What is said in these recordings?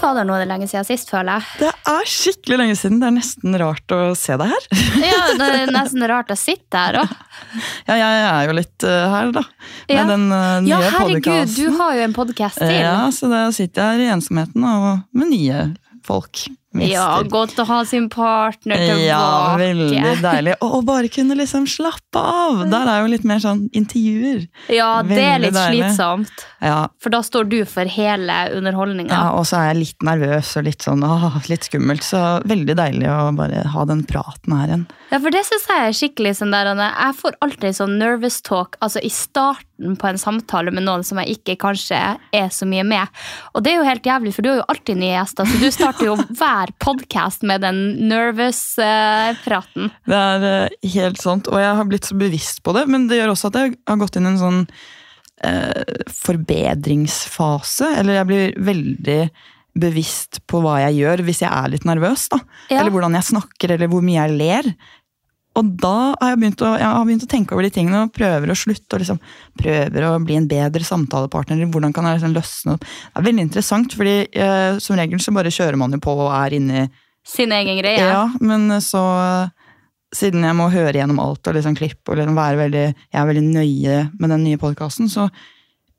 fader, nå er det lenge siden sist, føler jeg. Det er skikkelig lenge siden. Det er nesten rart å se deg her. Ja, Det er nesten rart å sitte her òg. Ja, jeg er jo litt eh, her, da. Med Ja. den nye nye Ja, herregud, podcasten. du har jo en podkast til. Ja, så da sitter jeg her i ensomheten og med nye folk. Ja, godt å ha sin partner tilbake. Ja, veldig deilig. Og bare kunne liksom slappe av! Der er jo litt mer sånn intervjuer. Ja, det er litt deilig. slitsomt. Ja, For da står du for hele underholdninga. ja Og så er jeg litt nervøs og litt sånn åh, litt skummelt. Så veldig deilig å bare ha den praten her igjen. Ja, for det syns jeg er skikkelig sånn der Anne. Jeg får alltid sånn nervous talk altså i starten på en samtale med noen som jeg ikke kanskje er så mye med. Og det er jo helt jævlig, for du har jo alltid nye gjester, så du starter jo hver podkast med den nervous-praten. Det er eh, helt sant, og jeg har blitt så bevisst på det, men det gjør også at jeg har gått inn i en sånn eh, forbedringsfase. Eller jeg blir veldig bevisst på hva jeg gjør hvis jeg er litt nervøs. da. Ja. Eller hvordan jeg snakker, eller hvor mye jeg ler. Og da har jeg begynt å, jeg har begynt å tenke over de tingene og prøver å slutte. og liksom Prøver å bli en bedre samtalepartner. Hvordan kan jeg liksom løsne opp. Det er veldig interessant, fordi eh, som regel så bare kjører man jo på og er inni Sin egen greie. ja, men så Siden jeg må høre gjennom alt og liksom klippe og liksom være veldig Jeg er veldig nøye med den nye podkasten, så,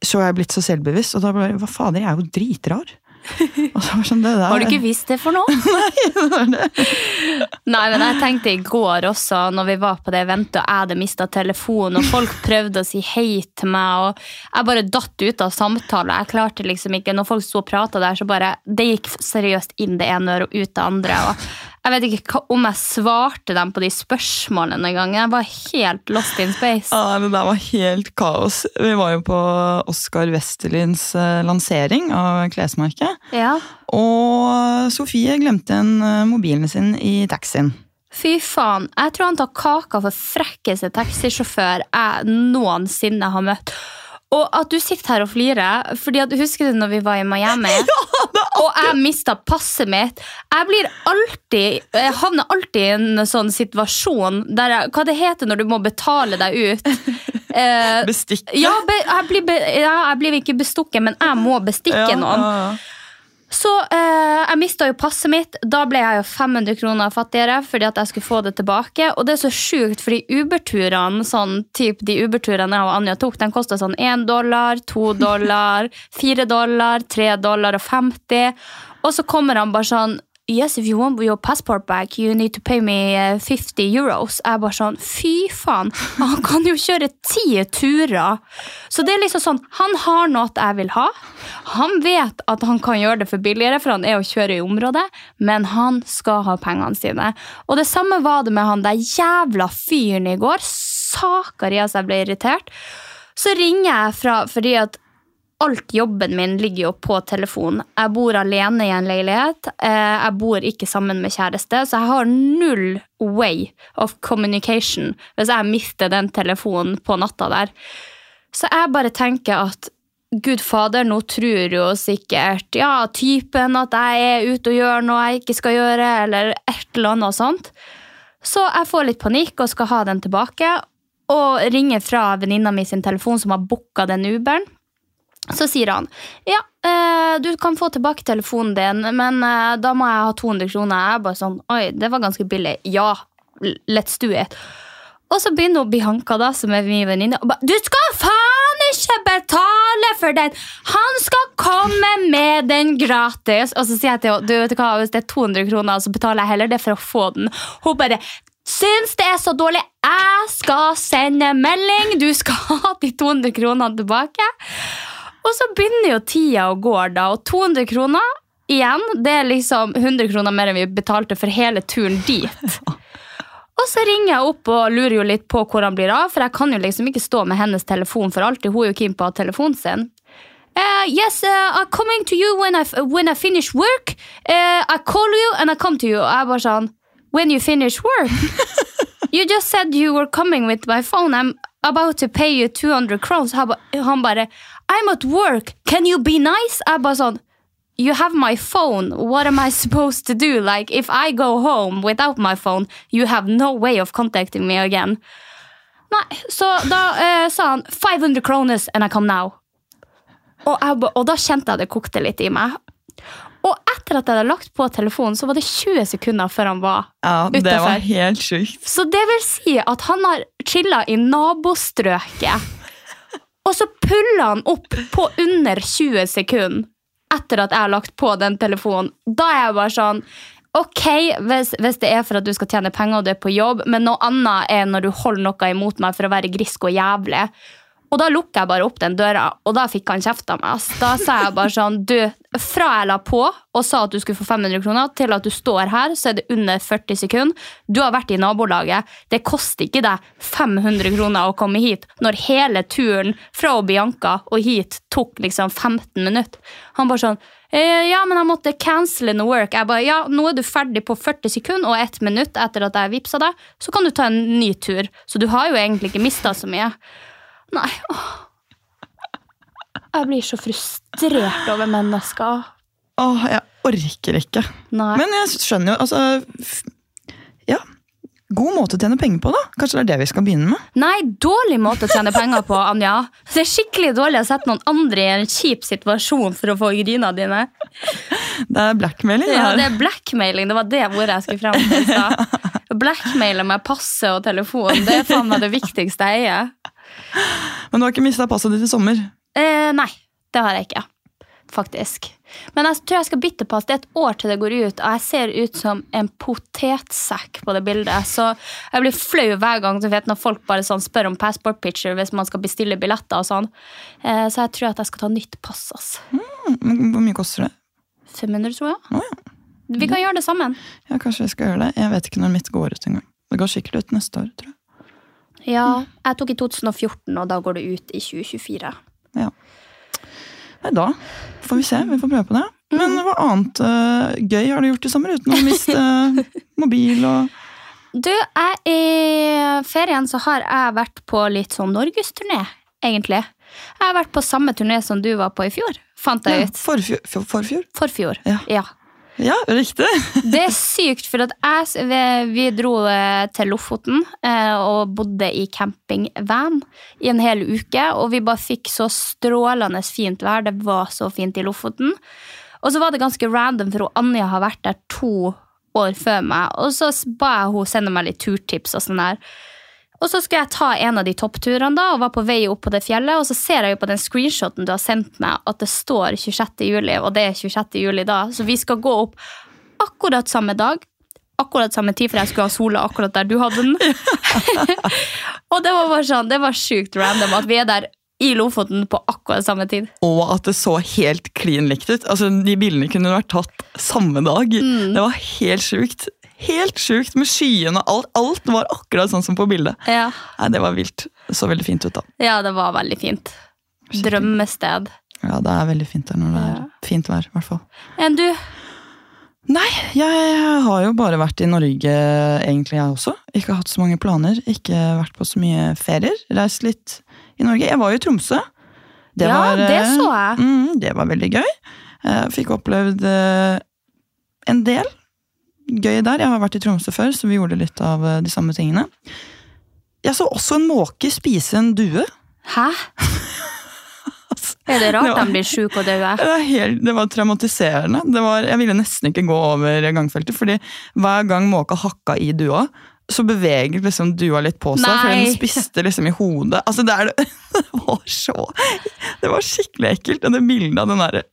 så er jeg blitt så selvbevisst. Og da ble jeg hva fader, jeg er jo dritrar. Var sånn, det Har du ikke visst det for noe? Nei, men jeg tenkte i går også, når vi var på det eventet, og jeg hadde mista telefonen, og folk prøvde å si hei til meg, og jeg bare datt ut av samtalen. Jeg klarte liksom ikke, Når folk sto og prata der, så bare Det gikk seriøst inn det ene øret og ut det andre. og jeg vet ikke hva- om jeg svarte dem på de spørsmålene engang. Jeg var helt lost in space. Ja, det der var helt kaos. Vi var jo på Oskar Westerlins eh, lansering av klesmerket. Ja. Og Sofie glemte en eh, mobilen sin i taxien. Fy faen. Jeg tror han tar kaka for frekkeste taxisjåfør jeg noensinne har møtt. Og at du sitter her og flirer, fordi at husker du når vi var i Miami? og jeg mista passet mitt. Jeg blir alltid Jeg havner alltid i en sånn situasjon der jeg, Hva det heter når du må betale deg ut? Eh, bestikke? ja, be, jeg, blir be, ja, jeg blir ikke bestukket, men jeg må bestikke noen. Så eh, jeg mista jo passet mitt. Da ble jeg jo 500 kroner fattigere fordi at jeg skulle få det tilbake. Og det er så sjukt, fordi Uber-turene, sånn de Uber-turene jeg og Anja tok, den kosta sånn 1 dollar, 2 dollar, 4 dollar, 3 dollar og 50. Og så kommer han bare sånn Yes, if you want your passport back, you need to pay me eh, 50 euros. Jeg bare sånn, fy faen, han kan jo kjøre ti turer. Så det er liksom sånn, han har noe jeg vil ha. Han vet at han kan gjøre det for billigere, for han er å kjøre i området, men han skal ha pengene sine. Og det samme var det med han der jævla fyren i går. Sakarias, jeg ble irritert. Så ringer jeg fra, fordi at alt jobben min ligger jo på telefon. Jeg bor alene i en leilighet. Eh, Jeg bor ikke sammen med kjæreste, så jeg har null way of communication hvis jeg mister den telefonen på natta der. Så jeg bare tenker at Gud fader, nå tror jo sikkert ja, typen at jeg er ute og gjør noe jeg ikke skal gjøre, eller et eller annet og sånt. Så jeg får litt panikk og skal ha den tilbake, og ringer fra venninna mi sin telefon som har booka den Uberen. Så sier han ja, eh, du kan få tilbake telefonen din, men eh, da må jeg ha 200 kroner. Jeg er bare sånn, oi, det var ganske billig. Ja, let's do it. Og så begynner Bianca, da, som er min venninne, og bare Du skal faen ikke betale for den! Han skal komme med den gratis! Og så sier jeg til henne du vet hva, hvis det er 200 kroner, så betaler jeg heller det for å få den. Hun bare syns det er så dårlig. Jeg skal sende melding! Du skal ha de 200 kronene tilbake. Og så begynner jo tida å gå, da, og 200 kroner igjen, det er liksom 100 kroner mer enn vi betalte for hele turen dit. Og så ringer jeg opp og lurer jo litt på hvor han blir av, for jeg kan jo liksom ikke stå med hennes telefon for alltid. Hun er jo keen på å ha telefonen sin. Uh, yes, uh, I'm coming to you when I, when I finish work. Uh, I call you and I come to you. Og jeg bare sånn When you finish work? you just said you were coming with my phone. I'm about to pay you 200 crowns. Han ba- Han bare I'm at work. Can you be nice? Jeg bare sånn you have my phone. What am I supposed to do? Like, if I go home without my phone, you have no way of contacting me again. Nei, så da eh, sa han 500 kroner and I come now. Og, jeg, og da kjente jeg det kokte litt i meg. Og etter at jeg hadde lagt på telefonen, så var det 20 sekunder før han var Ja, det var helt sjukt. Så det vil si at han har chilla i nabostrøket. Og så puller han opp på under 20 sekunder etter at jeg har lagt på den telefonen. Da er jeg bare sånn Ok, hvis, hvis det er for at du skal tjene penger og du er på jobb, men noe annet er når du holder noe imot meg for å være grisk og jævlig. Og da lukker jeg bare opp den døra, og da fikk han kjeft av meg. Da sa jeg bare sånn, du, fra jeg la på og sa at du skulle få 500 kroner, til at du står her, så er det under 40 sekunder. Du har vært i nabolaget. Det koster ikke deg 500 kroner å komme hit, når hele turen fra Bianca og hit tok liksom 15 minutter. Han bare sånn, «Eh, ja, men jeg måtte cancele no work. Jeg bare, ja, nå er du ferdig på 40 sekunder og 1 minutt etter at jeg vippsa deg, så kan du ta en ny tur. Så du har jo egentlig ikke mista så mye. Nei, åh. Jeg blir så frustrert over mennesker. Åh, jeg orker ikke. Nei. Men jeg skjønner jo, altså Ja. God måte å tjene penger på, da. Kanskje det er det vi skal begynne med? Nei, dårlig måte å tjene penger på, Anja. Det er skikkelig dårlig å sette noen andre i en kjip situasjon for å få gryna dine. Det er blackmailing. Ja, det er blackmailing. Det var det ordet jeg skulle frem til. Blackmailer. Blackmaile med passe og telefon. Det er faen meg det viktigste jeg eier. Men du har ikke mista passet ditt i sommer? Eh, nei, det har jeg ikke. Faktisk. Men jeg tror jeg skal bytte pass. Det er et år til det går ut, og jeg ser ut som en potetsekk på det bildet. Så jeg blir flau hver gang vet, når folk bare sånn spør om passport picture hvis man skal bestille billetter og sånn. Eh, så jeg tror at jeg skal ta nytt pass. ass. Mm, Hvor mye koster det? 500, tror jeg. Oh, ja. Vi kan gjøre det sammen. ja, kanskje jeg skal gjøre det. Jeg vet ikke når mitt går ut engang. Det går sikkert ut neste år, tror jeg. Ja, Jeg tok i 2014, og da går det ut i 2024. Ja. Nei, da får vi se. Vi får prøve på det. Men hva annet uh, gøy har du gjort i sommer uten å miste mobil og Du, jeg, I ferien så har jeg vært på litt sånn norgesturné, egentlig. Jeg har vært på samme turné som du var på i fjor, fant jeg ja, ut. forfjor, for, Forfjor? Forfjor. Ja. ja. Ja, riktig! Det er sykt, for jeg, vi, vi dro eh, til Lofoten eh, og bodde i campingvan i en hel uke. Og vi bare fikk så strålende fint vær. Det var så fint i Lofoten. Og så var det ganske random, for Anja har vært der to år før meg. Og så ba jeg hun sende meg litt turtips og sånn der. Og så skulle jeg ta en av de toppturene da, og var på vei opp på det fjellet, og så ser jeg jo på den screenshoten du har sendt meg, at det står 26. juli, og det er 26. juli da. Så vi skal gå opp akkurat samme dag, akkurat samme tid, for jeg skulle ha sola akkurat der du hadde den. og det var bare sånn, det var sjukt random at vi er der i Lofoten på akkurat samme tid. Og at det så helt klin likt ut. Altså, De bildene kunne vært tatt samme dag. Det var helt sjukt. Helt sjukt med skyene og alt. Alt var akkurat sånn som på bildet. Ja, Nei, Det var vilt. Det så veldig fint ut, da. ja det var veldig fint. Drømmested. Ja, det er veldig fint der når det er fint vær, i hvert fall. Enn du? Nei, jeg har jo bare vært i Norge, egentlig, jeg også. Ikke hatt så mange planer. Ikke vært på så mye ferier. Reist litt i Norge. Jeg var jo i Tromsø. Ja, det eh, så jeg. Mm, det var veldig gøy. Jeg fikk opplevd eh, en del gøy der. Jeg har vært i Tromsø før, så vi gjorde litt av eh, de samme tingene. Jeg så også en måke spise en due. Hæ? Er det rart Det var- de blir sjuke og døde? Det var, helt, det var traumatiserende. Det var, jeg ville nesten ikke gå over gangfeltet, fordi hver gang måka hakka i dua, så beveget liksom dua litt på seg, fordi Nei. den spiste liksom i hodet. Altså, det, er, det var så Det var skikkelig ekkelt. Og det bildet av den der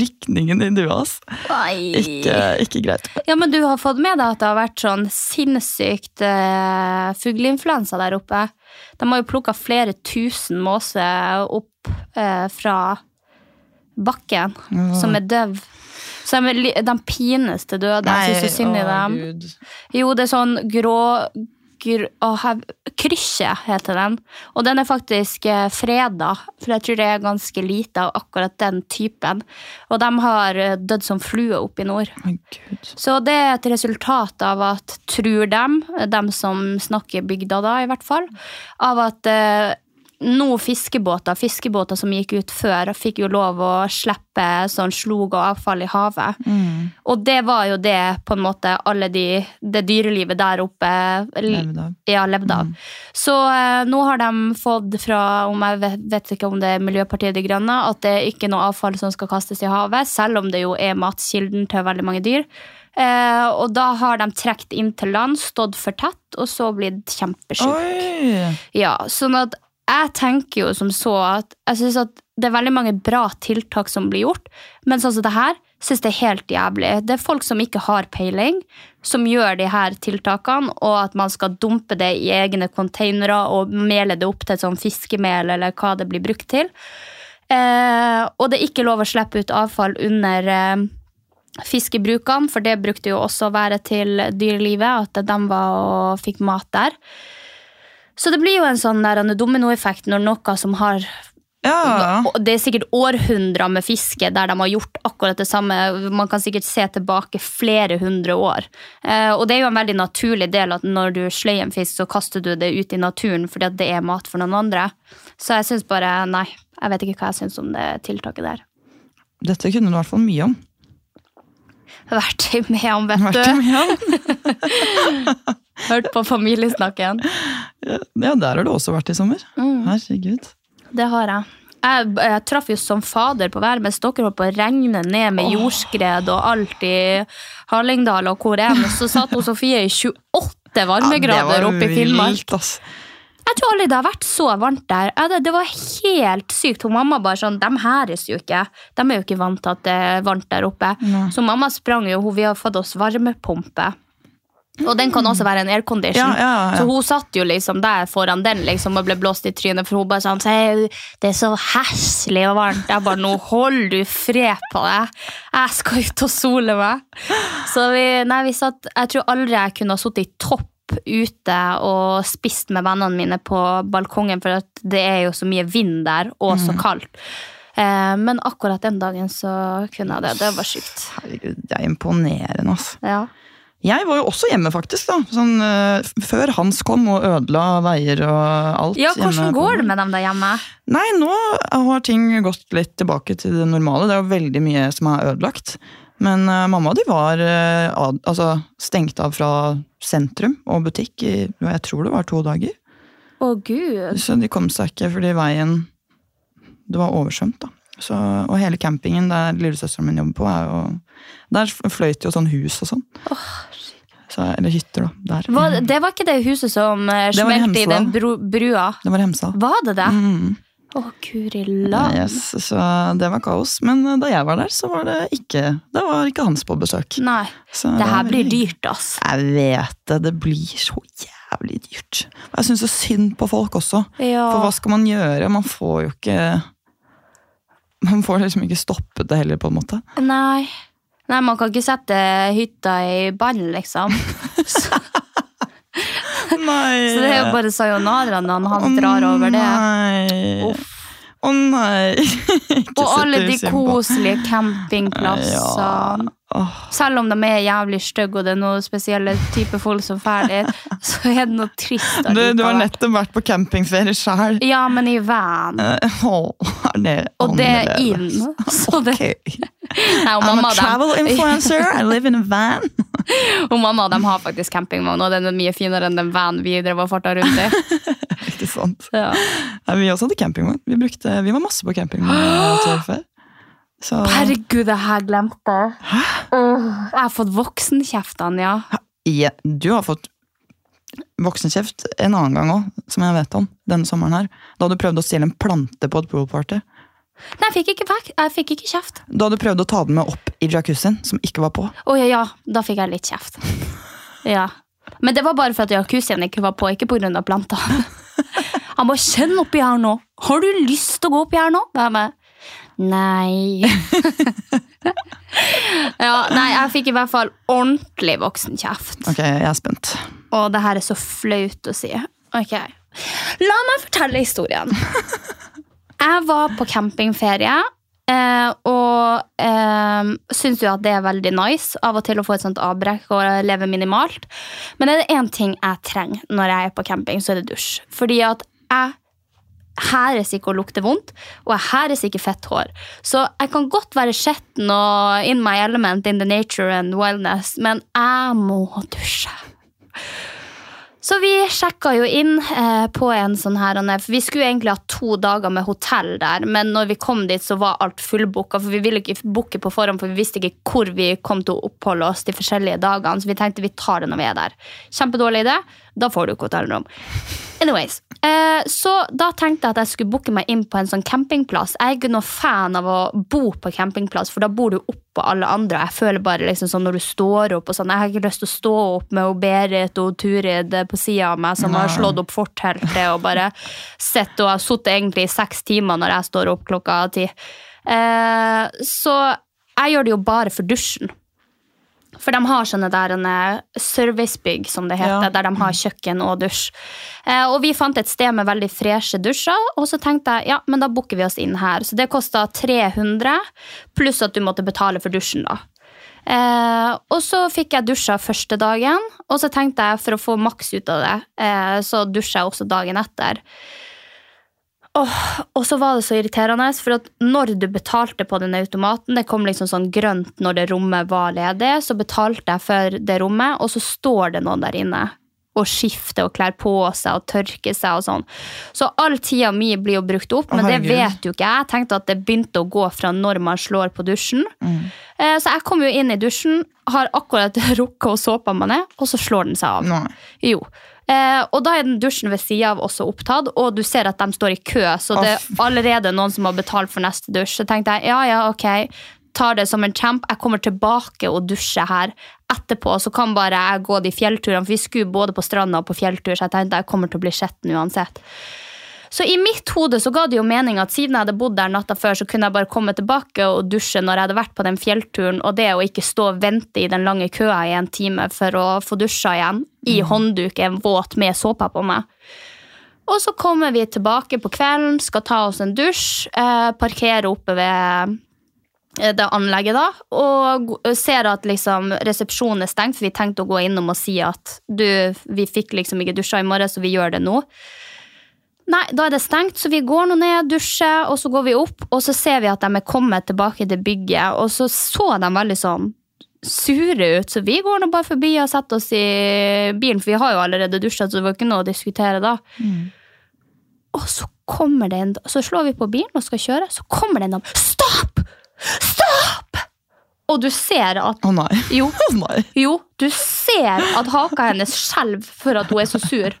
rykningen i dua hans. Ikke, ikke greit. Ja, men du har fått med deg at det har vært sånn sinnssykt uh, fugleinfluensa der oppe. De har jo plukka flere tusen måser opp uh, fra bakken, som er døv. Så de, de pines til døde. Jeg syns så synd i dem. Gud. Jo, det er sånn grå Krysje heter den. Og den er faktisk eh, freda, for jeg tror det er ganske lite av akkurat den typen. Og de har eh, dødd som flue oppe i nord. Så det er et resultat av at, tror dem, dem som snakker bygda da i hvert fall, av at nå fiskebåter, fiskebåter som gikk ut før, fikk jo lov å slippe sånn slog og avfall i havet. Og det var jo det på en måte alle de, det dyrelivet der oppe Levde av. Ja, levde av. Så eh, nå har de fått fra, om jeg vet, vet ikke om det er Miljøpartiet De Grønne, at det er ikke noe avfall som skal kastes i havet, selv om det jo er matkilden til veldig mange dyr. Eh, og da har de trukket inn til land, stått for tett, og så blitt kjempesjuke. Ja, sånn at jeg tenker jo som så at jeg synes at det er veldig mange bra tiltak som blir gjort, men sånn som det her synes det er helt jævlig. Det er folk som ikke har peiling, som gjør de her tiltakene, og at man skal dumpe det i egne containere og mele det opp til et sånn fiskemel eller hva det blir brukt til. Eh, og det er ikke lov å slippe ut avfall under eh, fiskebrukene, for det brukte jo også å være til dyrelivet, at de var og fikk mat der. Så det blir jo en sånn dominoeffekt når noe som har Ja. Det er sikkert århundrer med fiske der de har gjort akkurat det samme. Man kan sikkert se tilbake flere hundre år. Eh, og det er jo en veldig naturlig del at når du sløyer en fisk, så kaster du det ut i naturen fordi det er mat for noen andre. Så jeg syns bare Nei, jeg vet ikke hva jeg syns om det tiltaket der. Dette kunne du i hvert fall mye om. Vært med om, vet Vært du. mye om. Hørt på familiesnakken. Ja, der har du også vært i sommer. Mm. Herregud. Det har jeg. Jeg, jeg traff jo som fader på været mens dere holdt på å regne ned med jordskred og alt i Hallingdal og hvor enn. Så satt hun Sofie i 28 varmegrader oppe i Finnmark. Jeg tror aldri det har vært så varmt der. Det, det var helt sykt. Hun mamma bare sånn, De hæres jo ikke. De er jo ikke vant til at det er varmt der oppe. Så mamma sprang jo, vi har fått oss varmepumpe. Og den kan også være en aircondition. Ja, ja, ja. Så hun satt jo liksom der foran den liksom, og ble blåst i trynet, for hun bare sånn Det er så heslig og varmt. Jeg bare Nå hold du fred på deg. Jeg skal ut og sole meg. Så vi, nei, vi satt Jeg tror aldri jeg kunne ha sittet i topp ute og spist med vennene mine på balkongen, for det er jo så mye vind der, og så kaldt. Eh, men akkurat den dagen så kunne jeg det. Det var sjukt. Herregud, det er imponerende, altså. Ja. Jeg var jo også hjemme, faktisk. da. Sånn, uh, før Hans kom og ødela veier og alt. ja, hvordan går det med dem der hjemme? Nei, nå har ting gått litt tilbake til det normale. Det er jo veldig mye som er ødelagt. Men uh, mamma og de var uh, ad, altså, stengt av fra sentrum og butikk i jeg tror det var to dager. Å, gud. Så de kom seg ikke fordi veien Det var oversvømt, da. Så, og hele campingen der lillesøsteren min jobber på, er jo Der fløyt jo sånn hus og sånn. Så, eller hytter, da. Var, det var ikke det huset som eh, i smelte i Hemsedal. den bru, brua? Det var Hemsedal. Var det det? Mm. Å, guri land. Yes, så det var kaos. Men eh, da jeg var der, så var det ikke Da var ikke Hans på besøk. Nei. Så Det her blir dyrt, ass. Jeg vet det. Det blir så jævlig dyrt. Jeg syns så synd på folk også. Ja. For hva skal man gjøre? Man får jo ikke Man får liksom ikke stoppet det heller, på en måte. Nei. Nei, man kan ikke sette hytta i bann, liksom. Så, Nei. så det er jo bare sayonara når han drar over det. Nei. Uff. Å nei. Ikke Og alle de koselige campingplassene. Åh. Selv om de er jævlig stygge, og det er noen spesielle typer folk som drar dit, så er det noe trist. Du, du har nettopp vært på campingferie sjøl. Ja, men i van. er det Og det er inn. Så det, okay. nei, mamma, travel influencer, I live in a van. og mamma de har faktisk campingvogn, og den er mye finere enn den van vi drev og farta rundt i. Ikke sant? Ja. Nei, vi også hadde campingvogn. Vi, brukte, vi var masse på campingvogn før. Så Herregud, det her glemte jeg. Åh, jeg har fått voksenkjeft, Anja. ja, du har fått voksenkjeft en annen gang òg, som jeg vet om. denne sommeren her. Da du prøvde å stjele en plante på et poolparty. Nei, jeg fikk ikke, jeg fikk ikke kjeft. Da du prøvde å ta den med opp i jacuzzien, som ikke var på. Å ja, ja, da fikk jeg litt kjeft. Ja. Men det var bare for at jacuzzien ikke var på, ikke pga. planta. Han bare 'kjenn oppi her nå'. 'Har du lyst til å gå oppi her nå?' Jeg bare, Nei. ja, nei, jeg fikk i hvert fall ordentlig voksenkjeft. Ok, jeg er spent. Og det her er så flaut å si. Ok. La meg fortelle historien. Jeg var på campingferie. Eh, og eh, syns jo at det er veldig nice av og til å få et sånt avbrekk og leve minimalt. Men er det én ting jeg trenger når jeg er på camping, så er det dusj. Fordi at jeg hæres ikke å lukte vondt, og jeg hæres ikke fett hår. Så jeg kan godt være skitten og in my element in the nature and wellness, men jeg må dusje. Så vi sjekka jo inn eh, på en sånn her For vi skulle egentlig ha to dager med hotell der, men når vi kom dit, så var alt fullbooka. For vi ville ikke booke på forhånd, for vi visste ikke hvor vi kom til å oppholde oss de forskjellige dagene. Så vi tenkte vi tar det når vi er der. Kjempedårlig idé. Da får du ikke hotellrom. Anyways, Så da tenkte jeg at jeg skulle booke meg inn på en sånn campingplass. Jeg er ikke noe fan av å bo på campingplass, for da bor du oppå alle andre. Jeg føler bare liksom sånn når du står opp og sånn, Jeg har ikke lyst til å stå opp med Berit og Turid på sida av meg som har slått opp forteltet og bare sett og har sittet egentlig i seks timer når jeg står opp klokka ti. Eh, så jeg gjør det jo bare for dusjen. For de har sånne der eh, servicebygg, som det heter, Ja. der de har kjøkken og dusj. Eh, og vi fant et sted med veldig freshe dusjer, og så tenkte jeg ja, men da booker vi oss inn her. Så det kosta 300, pluss at du måtte betale for dusjen, da. Eh, og så fikk jeg dusja første dagen, og så tenkte jeg for å få maks ut av det, eh, så dusja jeg også dagen etter. Åh, og så var det så irriterende, for at når du betalte på den automaten, det kom liksom sånn grønt når det rommet var ledig, så betalte jeg for det rommet, og så står det noen der inne og skifter og kler på seg og tørker seg og sånn. Så all tida mi blir jo brukt opp, men det vet jo ikke jeg. Jeg tenkte at det begynte å gå fra når man slår på dusjen. Eh, Så jeg kom jo inn i dusjen, har akkurat rukket å såpe meg ned, og så slår den seg av. Nei. Jo. Eh, og da er den dusjen ved sida av også opptatt, og du ser at de står i kø, så det er allerede noen som har betalt for neste dusj. Så tenkte jeg ja, ja, ok, tar det som en champ. Jeg kommer tilbake og dusjer her etterpå, så kan bare jeg gå de fjellturene, for vi skulle både på stranda og på fjelltur, så jeg tenkte jeg kommer til å bli skjetten uansett. Så i mitt hode så ga det jo mening at siden jeg hadde bodd der natta før, så kunne jeg bare komme tilbake og dusje når jeg hadde vært på den fjellturen, og det å ikke stå og vente i den lange køa i en time for å få dusja igjen, i håndduk en våt med såpa på meg. Og så kommer vi tilbake på kvelden, skal ta oss en dusj, eh, parkere oppe ved eh, det anlegget da, og ser at liksom resepsjonen er stengt, for vi tenkte å gå innom og si at du, vi fikk liksom ikke dusja i morgen, så vi gjør det nå. Nei, da er det stengt, så vi går nå ned, dusjer, og så går vi opp, og så ser vi at de er kommet tilbake til bygget, og så så de veldig sånn sure ut, så vi går nå bare forbi og setter oss i bilen, for vi har jo allerede dusja, så det var ikke noe å diskutere da. Og så kommer det en Så slår vi på bilen og skal kjøre, så kommer det en dame. Stopp! Stopp! Og du ser at Å nei. Jo, oh, nei. jo, du ser at haka hennes skjelver for at hun er så sur.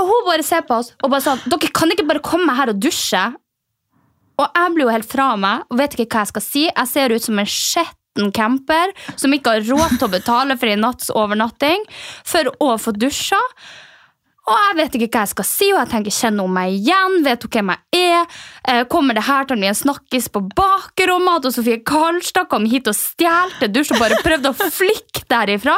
Og hun bare ser på oss og bare sånn Dere kan ikke bare komme her og dusje. Og jeg blir jo helt fra meg og vet ikke hva jeg skal si. Jeg ser ut som en skitten camper som ikke har råd til å betale for en natts overnatting for å få dusja. Og jeg vet ikke hva jeg skal si, og jeg tenker kjenner hun meg igjen? Vet hun hvem jeg er? Eh, Kommer det her til å bli en snakkis på bakrommet? At Sofie Karlstad kom hit og stjal dusj og bare prøvde å flikke derifra?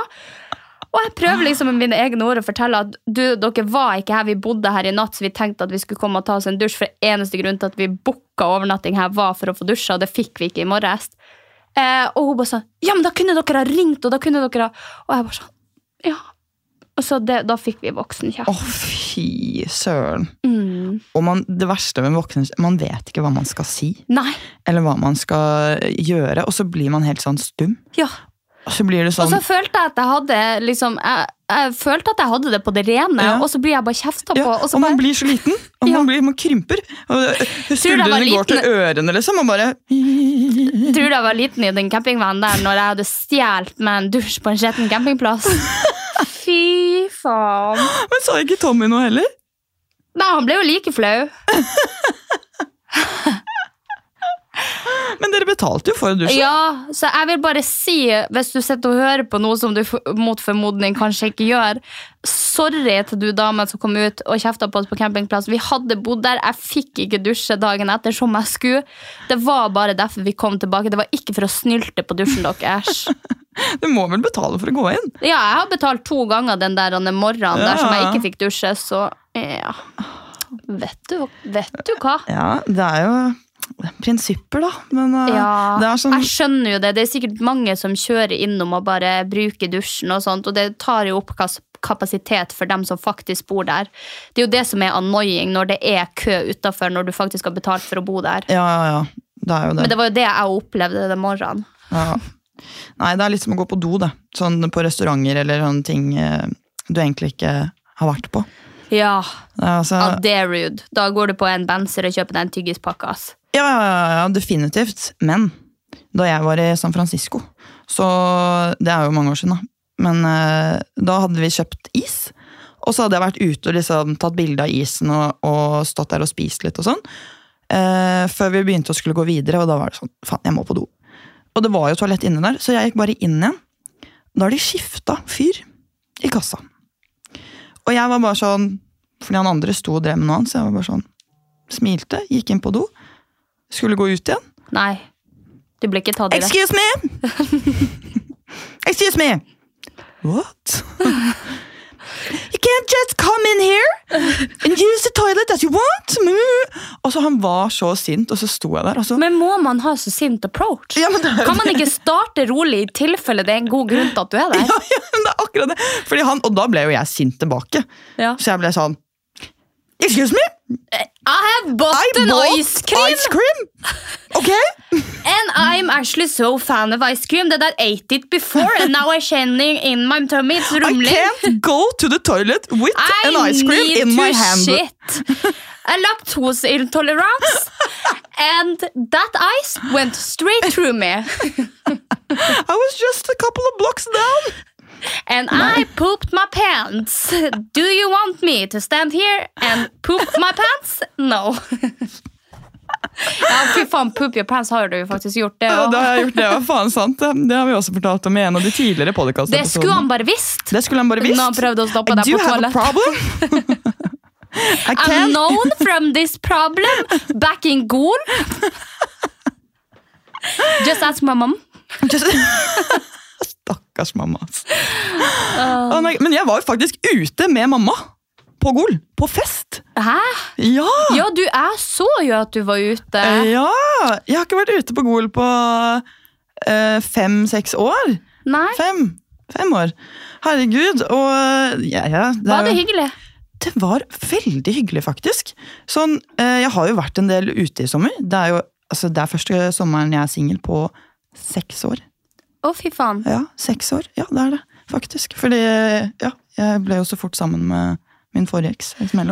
Og jeg prøver liksom med mine egne ord å fortelle at du, dere var ikke her, vi bodde her i natt, så vi tenkte at vi skulle komme og ta oss en dusj, for eneste grunn til at vi booka overnatting her, var for å få dusja, og det fikk vi ikke i morges. Eh, og hun bare sånn Ja, men da kunne dere ha ringt, og da kunne dere ha Og jeg bare sånn Ja. Og så det, da fikk vi voksenkjeft. Å, fy søren. Mm. Og man, det verste med voksen, Man vet ikke hva man skal si, Nei. eller hva man skal gjøre, og så blir man helt sånn stum. Ja. Og så blir det Og sånn så følte jeg at jeg hadde liksom Jeg, jeg følte at jeg hadde det på det rene, Ja. og så blir jeg bare kjefta ja, på. og, Og man bare, blir så liten, og Ja. man, blir, man krymper. Og Skuldrene går til ørene, liksom, og bare Tror du jeg var liten i den campingvanen der når jeg hadde stjålet med en dusj på en skjetten campingplass? Fy faen. Men sa ikke Tommy noe heller? Nei, han ble jo like flau. Men dere betalte jo for dusjen. Ja, så jeg vil bare si, hvis du sitter og hører på noe som du mot formodning kanskje ikke gjør, sorry til du damen som kom ut og kjefta på oss på campingplass. Vi hadde bodd der, jeg fikk ikke dusje dagen etter som jeg skulle. Det var bare derfor vi kom tilbake. Det var ikke for å snylte på dusjen deres. Du må vel betale for å gå inn? Ja, jeg har betalt to ganger den der morgenen der som jeg ikke fikk dusje, så ja. Vet du, vet du hva? Ja, det er jo prinsipper, da. Men uh, Ja, det er sånn jeg skjønner jo det. Det er sikkert mange som kjører innom og bare bruker dusjen, og sånt, og det tar jo opp kapasitet for dem som faktisk bor der. Det er jo det som er annoying når det er kø utafor når du faktisk har betalt for å bo der. Ja, ja, ja. Det er jo det. Men det var jo det jeg opplevde den morgenen. Ja. Nei, det er litt som å gå på do, det. Sånn på restauranter eller sånne ting eh, du egentlig ikke har vært på. Ja, altså, ja, det er rude. Da går du på en Benzer og kjøper deg en tyggispakke. ass. ja, ja, ja, ja, definitivt. Men da jeg var i San Francisco, så Det er jo mange år siden, da. Men eh, da hadde vi kjøpt is. Og så hadde jeg vært ute og liksom tatt bilde av isen og, og stått der og spist litt og sånn. eh, før vi begynte å skulle gå videre, og da var det sånn Faen, jeg må på do. Og det var jo toalett inne der, så jeg gikk bare inn igjen. Da har de skifta fyr i kassa. Og jeg var bare sånn Fordi han andre sto og drev med noe annet, så jeg var bare sånn Smilte, gikk inn på do. Skulle gå ut igjen. Nei, du ble ikke tatt i det. Excuse me! Excuse me! What? You can't just come in here and use the toilet as you want! Og så Han var så sint, og så sto jeg der. Så, Men må man ha så sint approach? ja, er- Kan man ikke starte rolig i tilfelle det er en god grunn til at du er der? ja, ja, men det er akkurat det. Fordi han, og da ble jo jeg sint tilbake. Ja. Så jeg ble sånn Excuse me? I have bought I an bought ice cream! ice cream! Okay? And I'm actually so fan of ice cream that I ate it before and now I'm shining in my tummy. It's I can't go to the toilet with I an ice cream in my to hand. shit. A lactose intolerance. and that ice went straight through me. I was just a couple of blocks down. And I pooped my pants. Do you want me to stand here and poop my pants? No. Ja, fy faen, poop your pants har du jo faktisk gjort. Det, Ja, det har jeg gjort, det var faen sant. Det, det har vi også fortalt om i en av de tidligere det skulle han bare visst. Det skulle han bare visst. Når han prøvde å stoppe I deg do på have a problem. I I'm known from this problem back in Gol. Just ask my mom. Just... Stakkars mamma. Uh. Men jeg var jo faktisk ute med mamma på Gol. På fest. Hæ? Ja! Ja, du, jeg så jo at du var ute. Ja! Jeg har ikke vært ute på Gol på eh, fem-seks år. Nei, Fem. Fem år. Herregud. Og ja, ja, det, var det hyggelig? Det var veldig hyggelig, faktisk. Sånn, eh, jeg har jo vært en del ute i sommer. Det er jo altså, det er første sommeren jeg er singel på seks år. Å, fy faen. Ja, seks år. Ja, det er det, faktisk. Fordi ja, jeg ble jo så fort sammen med min forrige eks.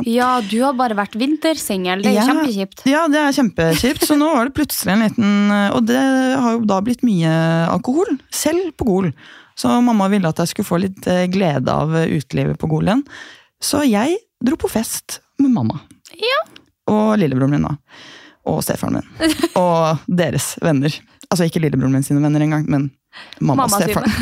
Ja, du har bare vært vintersingel. Det er Ja. kjempekjipt. Ja, det er kjempekjipt. Så nå var det plutselig en liten Og det har jo da blitt mye alkohol. Selv på Gol. Så mamma ville at jeg skulle få litt eh, glede av utelivet på Gol igjen. Så jeg dro på fest med mamma. Ja. Og lillebroren min, da. Og stefaren min. Og deres venner. Altså ikke lillebroren min sine venner engang, men mamma og Mamma sine. stefaren.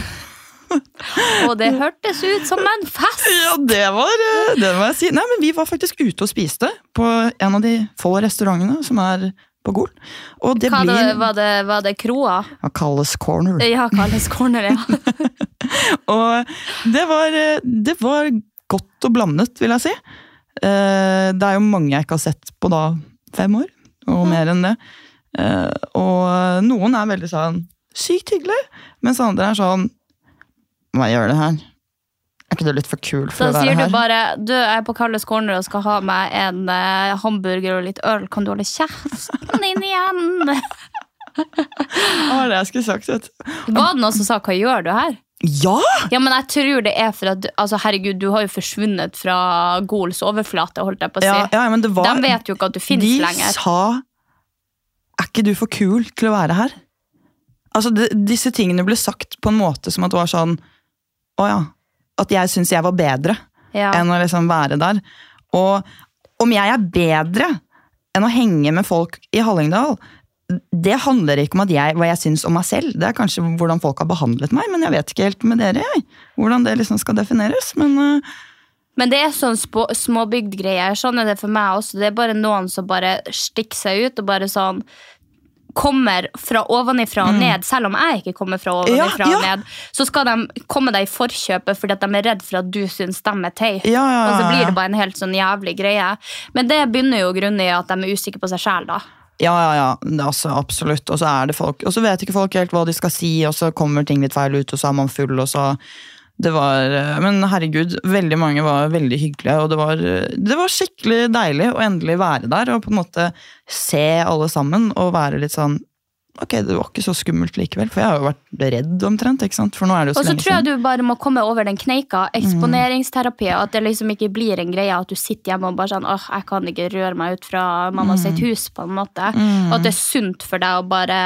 Og det hørtes ut som en fest! Ja, det var eh, det må jeg si. Nei, men Vi var faktisk ute og spiste på en av de få restaurantene som er på Gol. Og det Hva blir var, det, var det kroa? ja, Kalles Corner. Ja, Kalles corner, ja. Og det var, eh, det var godt og blandet, vil jeg si. Eh, Det er jo mange jeg ikke har sett på da fem år, og mer enn det. Eh, Og noen er veldig sånn sykt hyggelig, mens andre er sånn Hva gjør det her? Er ikke du litt for kul for å være sier du bare du er på Kalles corner og skal ha meg en eh, hamburger og litt øl. Kan du holde kjeften din igjen? Det var det jeg skulle sagt. Vet. Var det noen som sa 'hva gjør du her'? Ja! Ja, men jeg tror det er for at altså, Herregud, du har jo forsvunnet fra Gols overflate, holdt jeg på å si. Ja, ja, men det var, De vet jo ikke at du finnes de lenger. sa Er ikke du for kul til å være her? Altså, de, Disse tingene ble sagt på en måte som at det var sånn Å ja. at jeg syns jeg var bedre Ja. enn å liksom være der. Og om jeg er bedre enn å henge med folk i Hallingdal, det handler ikke om at jeg, hva jeg syns om meg selv. Det er kanskje hvordan folk har behandlet meg, men jeg vet ikke helt med dere jeg, hvordan det liksom skal defineres. Men øh, Men det er sånn småbygdgreier. Sånn er det for meg også. Det er bare noen som bare stikker seg ut og bare sånn kommer fra ovenifra og ned, selv om jeg ikke kommer fra ovenifra Mm. Ja, og ned, så skal de komme deg i forkjøpet fordi at de er redd for at du syns de er teit. Ja, ja, Og så blir det bare en helt sånn jævlig greie. Men det begynner jo grunnen i at de er usikre på seg sjæl, da. Ja, ja, ja. Altså, absolutt. Og så er det folk, og så vet ikke folk helt hva de skal si, og så kommer ting litt feil ut, og så er man full, og så det var, eh, Men herregud, veldig mange var veldig hyggelige, og det var, eh, det var skikkelig deilig å endelig være der og på en måte se alle sammen og være litt sånn Ok, det var ikke så skummelt likevel, for jeg har jo vært redd omtrent. ikke sant? For nå er det jo så Og så lenge tror jeg du bare må komme over den kneika. Eksponeringsterapi. At det liksom ikke blir en greie at du sitter hjemme og bare sånn åh, jeg kan ikke røre meg ut fra mamma sitt hus, på en måte. Og at det er sunt for deg å bare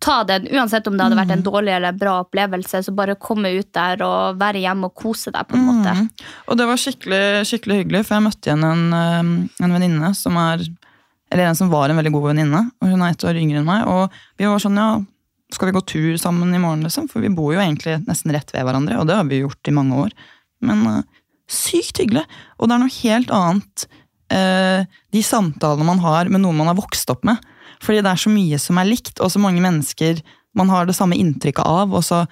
ta den, uansett om det hadde vært en dårlig eller bra opplevelse, så bare komme ut der og være hjemme og kose deg, på en måte. Og det var skikkelig, skikkelig hyggelig, for jeg møtte igjen en, eh, en venninne som er Eller en som var en veldig god venninne, og hun er ett år yngre enn meg. Og vi var sånn, ja, skal vi gå tur sammen i morgen, liksom? For vi bor jo egentlig nesten rett ved hverandre, og det har vi gjort i mange år. Men uh, sykt hyggelig! Og det er noe helt annet uh, de samtalene man har med noen man har vokst opp med. Fordi det er så mye som er likt, og så mange mennesker man har det samme inntrykket av. og så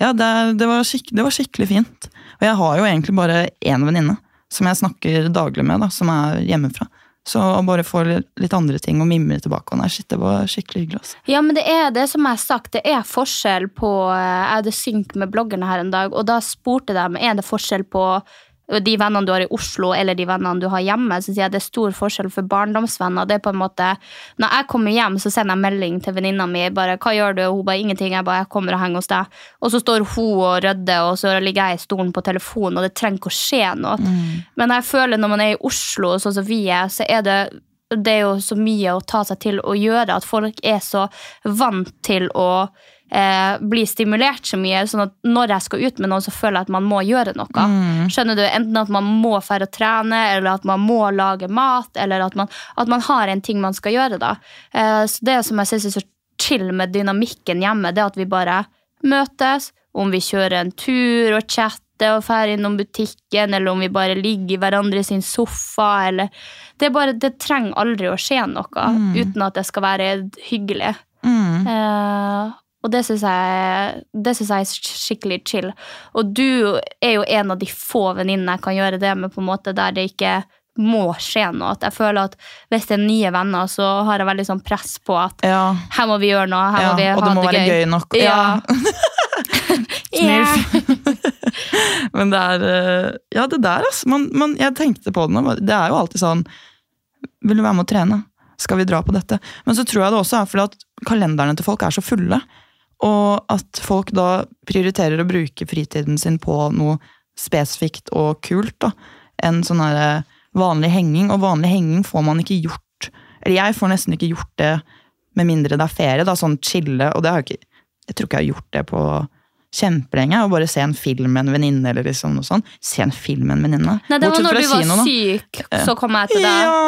ja, det, det, var det var skikkelig fint. Og jeg har jo egentlig bare én venninne som jeg snakker daglig med, da, som er hjemmefra. Så å bare få litt, andre ting å mimre tilbake og nei, shit, det var skikkelig hyggelig. Altså. Ja, men det er det som jeg har sagt, det er forskjell på eh, Jeg hadde synk med bloggerne her en dag, og da spurte de er det forskjell på de vennene du har i Oslo eller de vennene du har hjemme. Så sier jeg det er stor forskjell for barndomsvenner. Det er på en måte Når jeg kommer hjem, så sender jeg melding til venninna mi. bare, 'Hva gjør du?' Og hun bare 'Ingenting'. Jeg bare 'Jeg kommer og henger hos deg'. Og så står hun og rydder, og så ligger jeg i stolen på telefonen, og det trenger ikke å skje noe. Men jeg føler når man er i Oslo, sånn som vi er, så er det det er jo så mye å ta seg til å gjøre, at folk er så vant til å eh, blir stimulert så mye, sånn at når jeg skal ut med noen, så føler jeg at man må gjøre noe. Skjønner du? Enten at man må fære å trene, eller at man må lage mat, eller at man, at man har en ting man skal gjøre. da. Eh, så Det som jeg synes er så chill med dynamikken hjemme, det er at vi bare møtes, om vi kjører en tur og chatter og drar innom butikken, eller om vi bare ligger i hverandre sin sofa, eller Det, bare, det trenger aldri å skje noe uten at det skal være hyggelig. Mm. Eh, og det syns jeg, jeg er skikkelig chill. Og du er jo en av de få venninnene jeg kan gjøre det med, på en måte der det ikke må skje noe. At jeg føler at Hvis det er nye venner, så har jeg veldig sånn press på at Ja, her må vi gjøre noe. her ja, må vi ha det gøy. Og det må være gøy, nok. Ja. Men det er eh, Ja, det der, altså. Man, man, jeg tenkte på det nå. Det er jo alltid sånn Vil du være med å trene? Skal vi dra på dette? Men så tror jeg det også er fordi at kalenderne til folk er så fulle. Og at folk da prioriterer å bruke fritiden sin på noe spesifikt og kult. da, Enn sånn eh, vanlig henging. Og vanlig henging får man ikke gjort Eller jeg får nesten ikke gjort det med mindre det er ferie. da, Sånn chille. Og det har jeg ikke Jeg tror ikke jeg har gjort det på kjempelenge. Å bare se en film med en venninne eller liksom noe sånt. Se en film med en venninne. Nei, det var når du var kino, syk, så kom jeg til deg. Ja!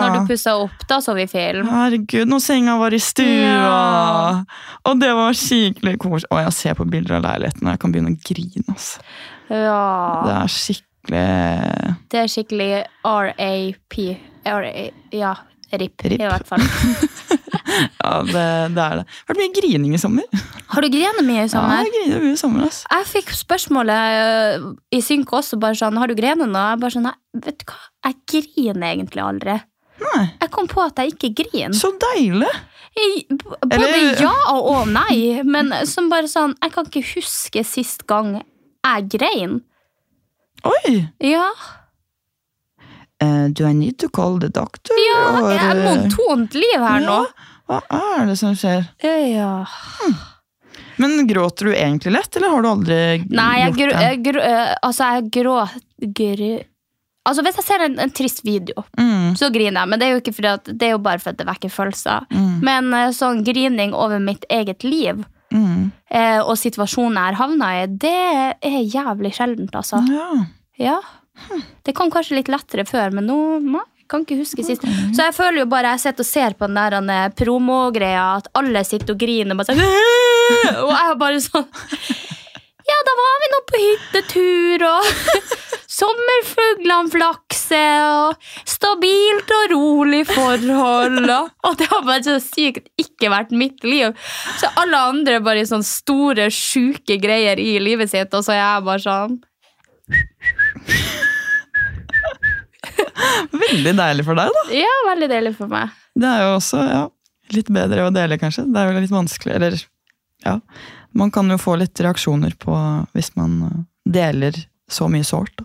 Når du pussa opp, da så vi film. Herregud, når senga var i stua! Ja. Og det var skikkelig koselig. Og jeg ser på bilder av leiligheten og jeg kan begynne å grine. Altså. Det er skikkelig Det er skikkelig RAP. RA, ja, RIP, RIP. i hvert fall. Ja, det, det er det. Det har vært mye grining i sommer. Har du grinet mye i sommer? Ja, jeg griner mye i sommer, ass. Jeg fikk spørsmålet øh, i synk også, bare sånn, har du grenet nå? Jeg bare sånn, vet du hva, jeg griner egentlig aldri. Nei. Jeg kom på at jeg ikke griner. Så deilig! Jeg- Både Eller- ja og nei, men som bare sånn, jeg kan ikke huske sist gang jeg grein. Oi! Ja, Eh, do I need to call the doctor? ja jeg er eh, monotont liv her nå. Hva er det som skjer? Ja. Men gråter du egentlig lett, eller har du aldri Nei, jeg, gjort det? gr øh, altså, jeg grå... Gr altså, hvis jeg ser en, en trist video, Mm, så griner jeg. Men det er jo ikke fordi at, det er jo bare for at det vekker følelser. mm. Men eh, sånn grining over mitt eget liv Mm. eh, og situasjonen jeg har havna i, det er jævlig sjeldent, altså. Ja. Ja. Det kom kanskje litt lettere før, men nå nei, kan ikke huske sist. Så jeg føler jo bare jeg sitter og ser på den der eh, promogreia, at alle sitter og griner. Bare sånn, og jeg bare sånn Ja, da var vi nå på hyttetur, og sommerfuglene flakser, og stabilt og rolig forhold. Og, og det har bare så sykt ikke vært mitt liv. Så alle andre bare i sånne store, sjuke greier i livet sitt, og så er jeg bare sånn Veldig deilig for deg, da. Ja, veldig deilig for meg. Det er jo også ja, litt bedre å dele, kanskje. Det er jo litt vanskelig, eller ja. Man kan jo få litt reaksjoner på hvis man eh, deler så mye sårt.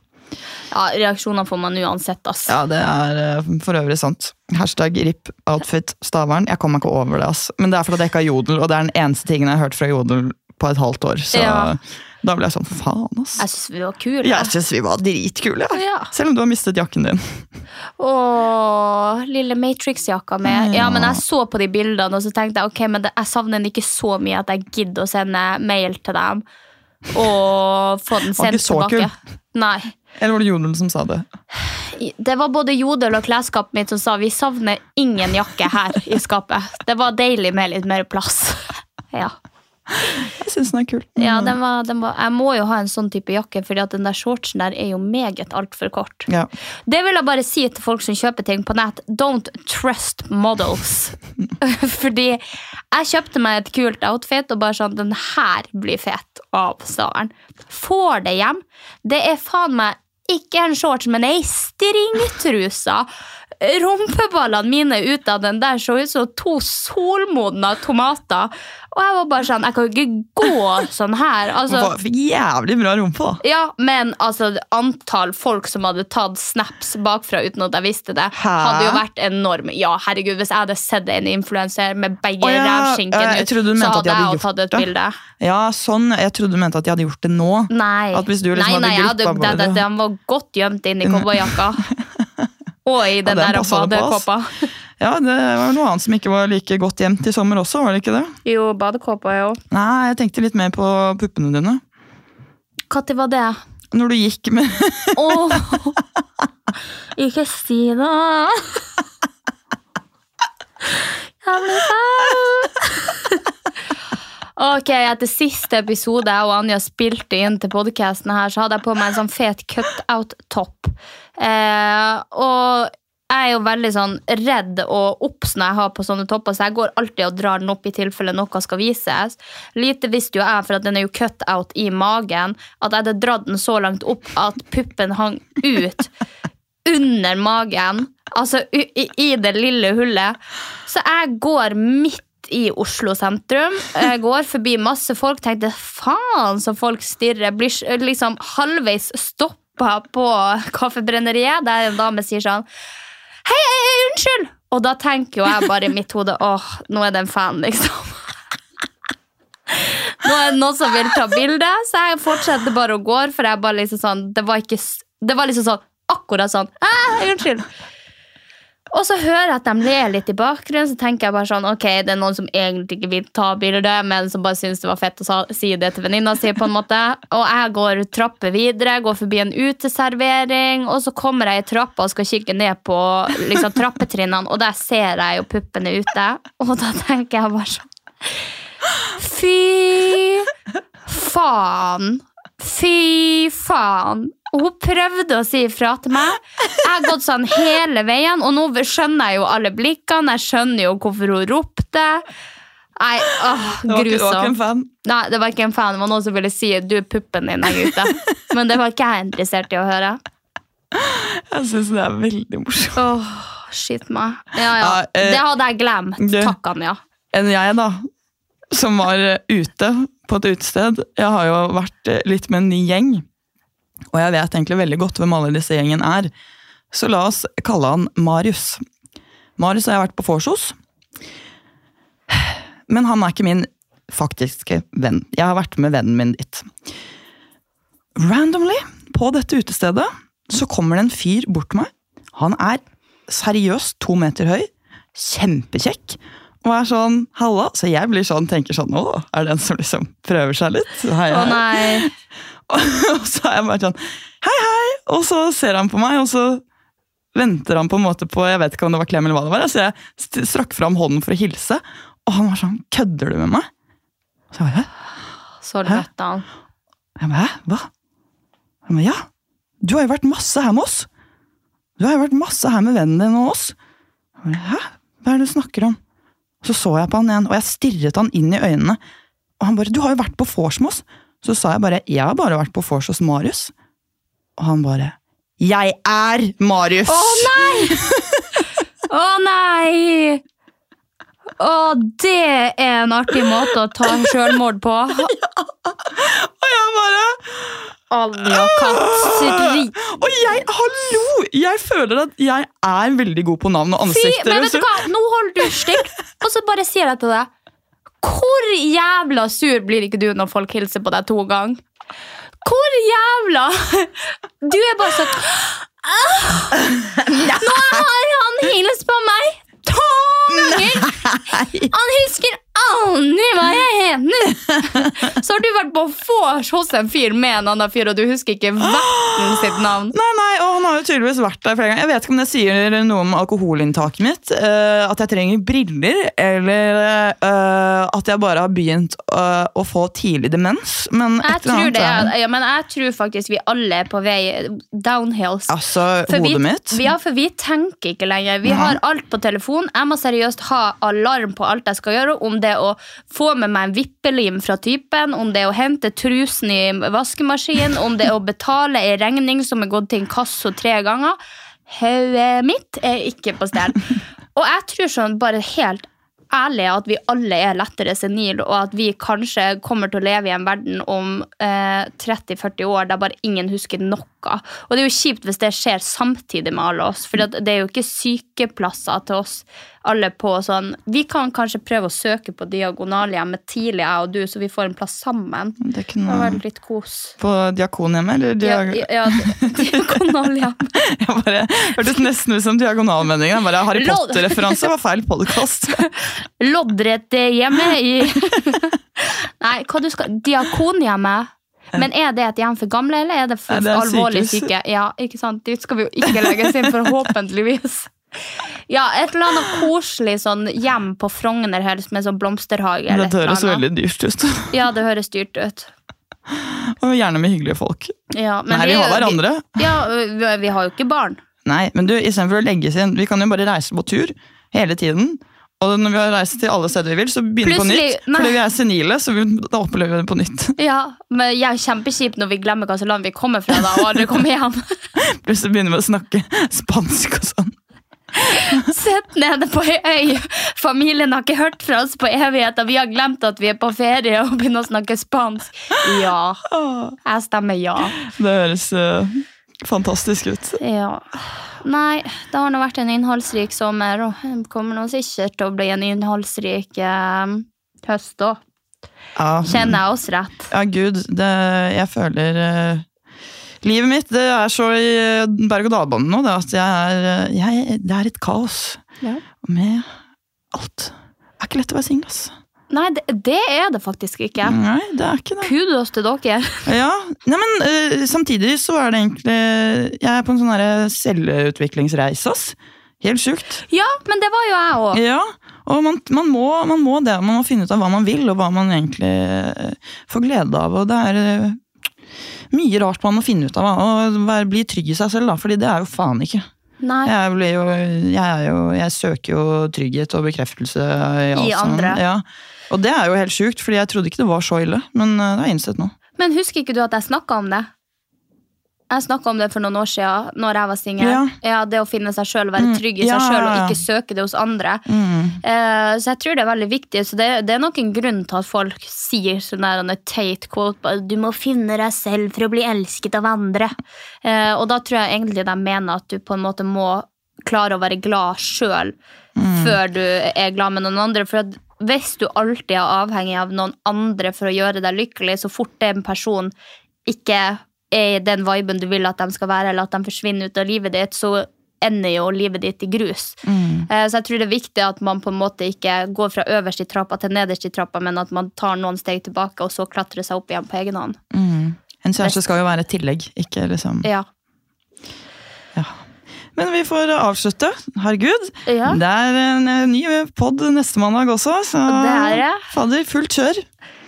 Ja, reaksjoner får man uansett, ass. Ja, det er eh, for øvrig sant. Hashtag RIP outfit Stavern. Jeg kommer ikke over det, ass. Men det er fordi jeg ikke har jodel, og det er den eneste tingen jeg har hørt fra jodel på et halvt år. Så Ja. da ble jeg sånn, for faen, ass. Jeg syns vi var kule. Jeg syns vi var dritkule. Ja. Selv om du har mistet jakken din. Å, lille Matrix-jakka mi. Ja. Ja. men jeg så på de bildene, og så tenkte jeg ok, men jeg savner den ikke så mye at jeg gidder å sende mail til dem. Og få den sendt så kul? Nei. Eller var det jodel som sa det? Det var både Jodel og klesskapet mitt som sa vi savner ingen jakke her i skapet. Det var deilig med litt mer plass. Ja. Jeg syns den er kul. Ja, den var, den var, jeg må jo ha en sånn type jakke, fordi at den der shortsen der er jo meget altfor kort. Ja. Det vil jeg bare si til folk som kjøper ting på nett. Don't trust models. fordi jeg kjøpte meg et kult outfit, og bare sånn, den her blir fet av staveren. Får det hjem. Det er faen meg ikke en shorts, men ei stringtruse. Rumpeballene mine ut av den der så ut som to solmodne tomater. Og jeg var bare sånn, jeg kan jo ikke gå sånn her. Altså, Fikk jævlig bra rumpe, da. ja, men altså, antall folk som hadde tatt snaps bakfra uten at jeg visste det, Hæ? hadde jo vært enorm. Ja, herregud, Hvis jeg hadde sett en influenser med begge Å ja, rævskinkene ut, så hadde jeg jo tatt et det. bilde. Ja, sånn. Jeg trodde du mente at de hadde gjort det nå. Nei, liksom nei, nei jeg hadde, det, det, den var godt gjemt inn i cowboyjakka. Og i den den der badekåpa. Ja, det var noe annet som ikke var like godt gjemt i sommer også, var det ikke det? Jo, badekåpa, jo. Nei, jeg tenkte litt mer på puppene dine. Når var det? Når du gikk med Åh, ikke si det. Jeg blir flau. Ok, Etter siste episode jeg og Anja spilte inn til podkasten, her, så hadde jeg på meg en sånn fet cut-out-topp. Eh, og jeg er jo veldig sånn redd og obs når jeg har på sånne topper, så jeg går alltid og drar den opp i tilfelle noe skal vises. Lite visste jo jeg, for at den er jo cut out i magen, at jeg hadde dratt den så langt opp at puppen hang ut under magen. Altså i, i, det lille hullet. Så jeg går midt i Oslo sentrum. Jeg går forbi masse folk, tenkte faen så folk stirrer. Blir liksom halvveis stoppa på Kaffebrenneriet, der en dame sier sånn hei, hei, unnskyld! Og da tenker jo jeg bare i mitt hode åh, nå er det en fan, liksom. Nå er det noen som vil ta bilde, så jeg fortsetter bare å gå, for jeg bare liksom sånn Det var ikke Det var liksom sånn akkurat sånn. «Hei, unnskyld! Og så hører jeg at de ler litt i bakgrunnen, så tenker jeg bare sånn, ok, det er noen som egentlig ikke vil ta bilde, men som bare synes det var fett å si det til venninna si, på en måte. Og jeg går trapper videre, går forbi en uteservering, og så kommer jeg i trappa og skal kikke ned på liksom, trappetrinnene, og der ser jeg jo puppene ute, og da tenker jeg bare sånn, fy faen, fy faen. Og hun prøvde å si ifra til meg. Jeg har gått sånn hele veien, og nå skjønner jeg jo alle blikkene. Jeg skjønner jo hvorfor hun ropte. Nei, åh, ikke, det var ikke en fan. Nei, det var ikke en fan. Det var noen som ville si du, puppen din er ute. Men det var ikke jeg interessert i å høre. Jeg syns det er veldig morsomt. Åh, shit meg. Ja, ja. Eh, Det hadde jeg glemt. Takk, Anja. Enn jeg, da, som var eh, ute på et utested. Jeg har jo vært eh, litt med en ny gjeng, og jeg vet egentlig veldig godt hvem alle disse gjengen er. Så la oss kalle han Marius. Marius har jeg vært på vorsos. Men han er ikke min faktiske venn. Jeg har vært med vennen min dit. Randomly, på dette utestedet, så kommer det en fyr bort til meg. Han er seriøst to meter høy, kjempekjekk, og er sånn halla. Så jeg blir sånn, tenker sånn Å, er det en som liksom prøver seg litt? Hei, Å nei. Og så er jeg bare sånn hei, hei! Og så ser han på meg, og så venter han på en måte på Jeg vet ikke om det var klem eller hva det var. Så jeg strakk fram hånden for å hilse, og han var sånn Kødder du med meg? Så jeg bare, Hæ? Så rødt han. Jeg bare, Hæ? Hva? Jeg bare, ja, du har jo vært masse her med oss. Du har jo vært masse her med vennen din og oss. Jeg bare, Hæ? Hva er det du snakker om? Så så jeg på han igjen, og jeg stirret han inn i øynene. Og han bare 'Du har jo vært på vors med oss'. Så sa jeg bare 'Jeg har bare vært på vors hos Marius'. Og han bare 'Jeg er Marius'! Å nei! Å nei! Å, det er en artig måte å ta sjølmord på. Ja. Og jeg bare Anja katteri. Og jeg, hallo! Jeg føler at jeg er veldig god på navn og Fy, ansikter. men vet du hva? Nå holder du stygt, og så bare sier jeg til deg Hvor jævla sur blir ikke du når folk hilser på deg to ganger? Hvor jævla Du er bare sånn «Ah, Nå har han hilst på meg to ganger! Han husker aldri hva jeg heter! Så har du vært på vors hos en fyr med en annen fyr, og du husker ikke verten sitt navn. Nei, nei, og han har jo tydeligvis vært der flere ganger. Jeg vet ikke om det sier noe om alkoholinntaket mitt. Uh, at jeg trenger briller, eller uh, at jeg bare har begynt uh, å få tidlig demens. Men Jeg tror, annet det, ja. ja, men jeg tror faktisk vi alle er på vei downhills. Altså, For vi, hodet mitt. Ja, for vi tenker ikke lenger. Vi har alt på telefon. Jeg må seriøst ha alarm på alt jeg skal gjøre. Om det å få med meg en vippelim fra typen, om det er å hente trusen i vaskemaskinen, om det er å betale ei regning som er gått til inkasso tre ganger. Hodet mitt er ikke på stell. Og jeg tror sånn bare helt ærlig at vi alle er lettere senile, og at vi kanskje kommer til å leve i en verden om eh, 30-40 år der bare ingen husker noe. Og det er jo kjipt hvis det skjer samtidig med alle oss, for det er jo ikke sykeplasser til oss alle på sånn Vi kan kanskje prøve å søke på diagonalhjemmet tidlig, jeg og du, så vi får en plass sammen. Det kunne vært litt kos. På Diakonhjemmet, eller? Ja, Diag ja, diagonalhjem. Jeg bare hørtes nesten ut som Diagonalmenningen. Jeg Bare Harry Potter-referanse var feil podkast. Loddrett hjemme i Nei, hva du skal Diakonhjemmet. Men er det et hjem for gamle, eller er det for Nei, det er alvorlig sykehus. syke? Ja, ikke sant? Dit skal vi jo ikke legges inn, forhåpentligvis. Ja, et eller annet koselig sånn hjem på Frogner helst med sånn blomsterhage. eller Det et eller høres veldig dyrt ut. Ja, det høres dyrt ut. Og gjerne med hyggelige folk. Ja, men Nei, vi har er hverandre. Vi, ja, vi, vi har jo ikke barn. Nei, men du, istedenfor å legges inn Vi kan jo bare reise på tur hele tiden. Og når vi har reist til alle steder vi vil, så begynner vi på nytt. nei. Fordi vi er senile, så vi, da opplever vi det på nytt. Ja, men jeg er kjempekjipt når vi glemmer slags land vi kommer fra da, og aldri kommer hjem. Plutselig begynner vi å snakke spansk og sånn. Sett nede på ei øy. Familien har ikke hørt fra oss på evigheter. Vi har glemt at vi er på ferie og begynner å snakke spansk. Ja. Jeg stemmer ja. Det høres eh, fantastisk ut. ja. Nei, det har nå vært en innholdsrik sommer, og det kommer nå sikkert til å bli en innholdsrik eh, høst òg. Ja, Kjenner jeg oss rett? ja gud, det, jeg føler eh, Livet mitt det er så i eh, berg-og-dal-banen nå det at jeg er, eh, jeg, det er et kaos. Ja. Med alt. Det er ikke lett å være singel, ass. Nei, det, det er det faktisk ikke. Nei, det er ikke det. Kudos til dere. Ja, nei, men uh, samtidig så er det egentlig Jeg er på en sånn selvutviklingsreise, ass. Helt sjukt. Ja, men det var jo jeg òg. Ja, og man, man, må, man må det. Man må finne ut av hva man vil, og hva man egentlig eh, får glede av. Og det er Uh, mye rart man må finne ut av. Og være, bli trygg i seg selv, da, fordi det er jo faen ikke. Nei. Jeg, blir jo, jeg, jo, jeg søker jo trygghet og bekreftelse i, alt I andre. andre. Ja. Og det er jo helt sjukt, fordi jeg trodde ikke det var så ille. Men eh, det har jeg innsett nå. Men husker ikke du at jeg snakka om det? Jeg snakka om det for noen år siden, når jeg var singel. Ja. det å finne seg sjøl, være Mm, trygg i ja, seg sjøl og ja, ja. ikke søke det hos andre. Mm. Eh, så jeg tror det er veldig viktig. Så det, det er nok en grunn til at folk sier sånn der en teit quote Du må finne deg selv for å bli elsket av andre. Eh, og da tror jeg egentlig de mener at du på en måte må klare å være glad sjøl før du er glad med noen andre. For at hvis du alltid er avhengig av noen andre for å gjøre deg lykkelig, så fort en person ikke er i den viben du vil at de skal være, eller at de forsvinner ut av livet ditt, så ender jo livet ditt i grus. Mm. Eh, Så jeg tror det er viktig at man på en måte ikke går fra øverst i trappa til nederst i trappa, men at man tar noen steg tilbake og så klatrer seg opp igjen på egen hånd. Mm. En kjæreste skal jo være et tillegg, ikke liksom Ja. Men vi får avslutte. Herregud. Ja. Det er en eh, ny pod neste mandag også, så Det er det. fader, fullt kjør.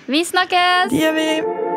Vi snakkes! Det gjør vi.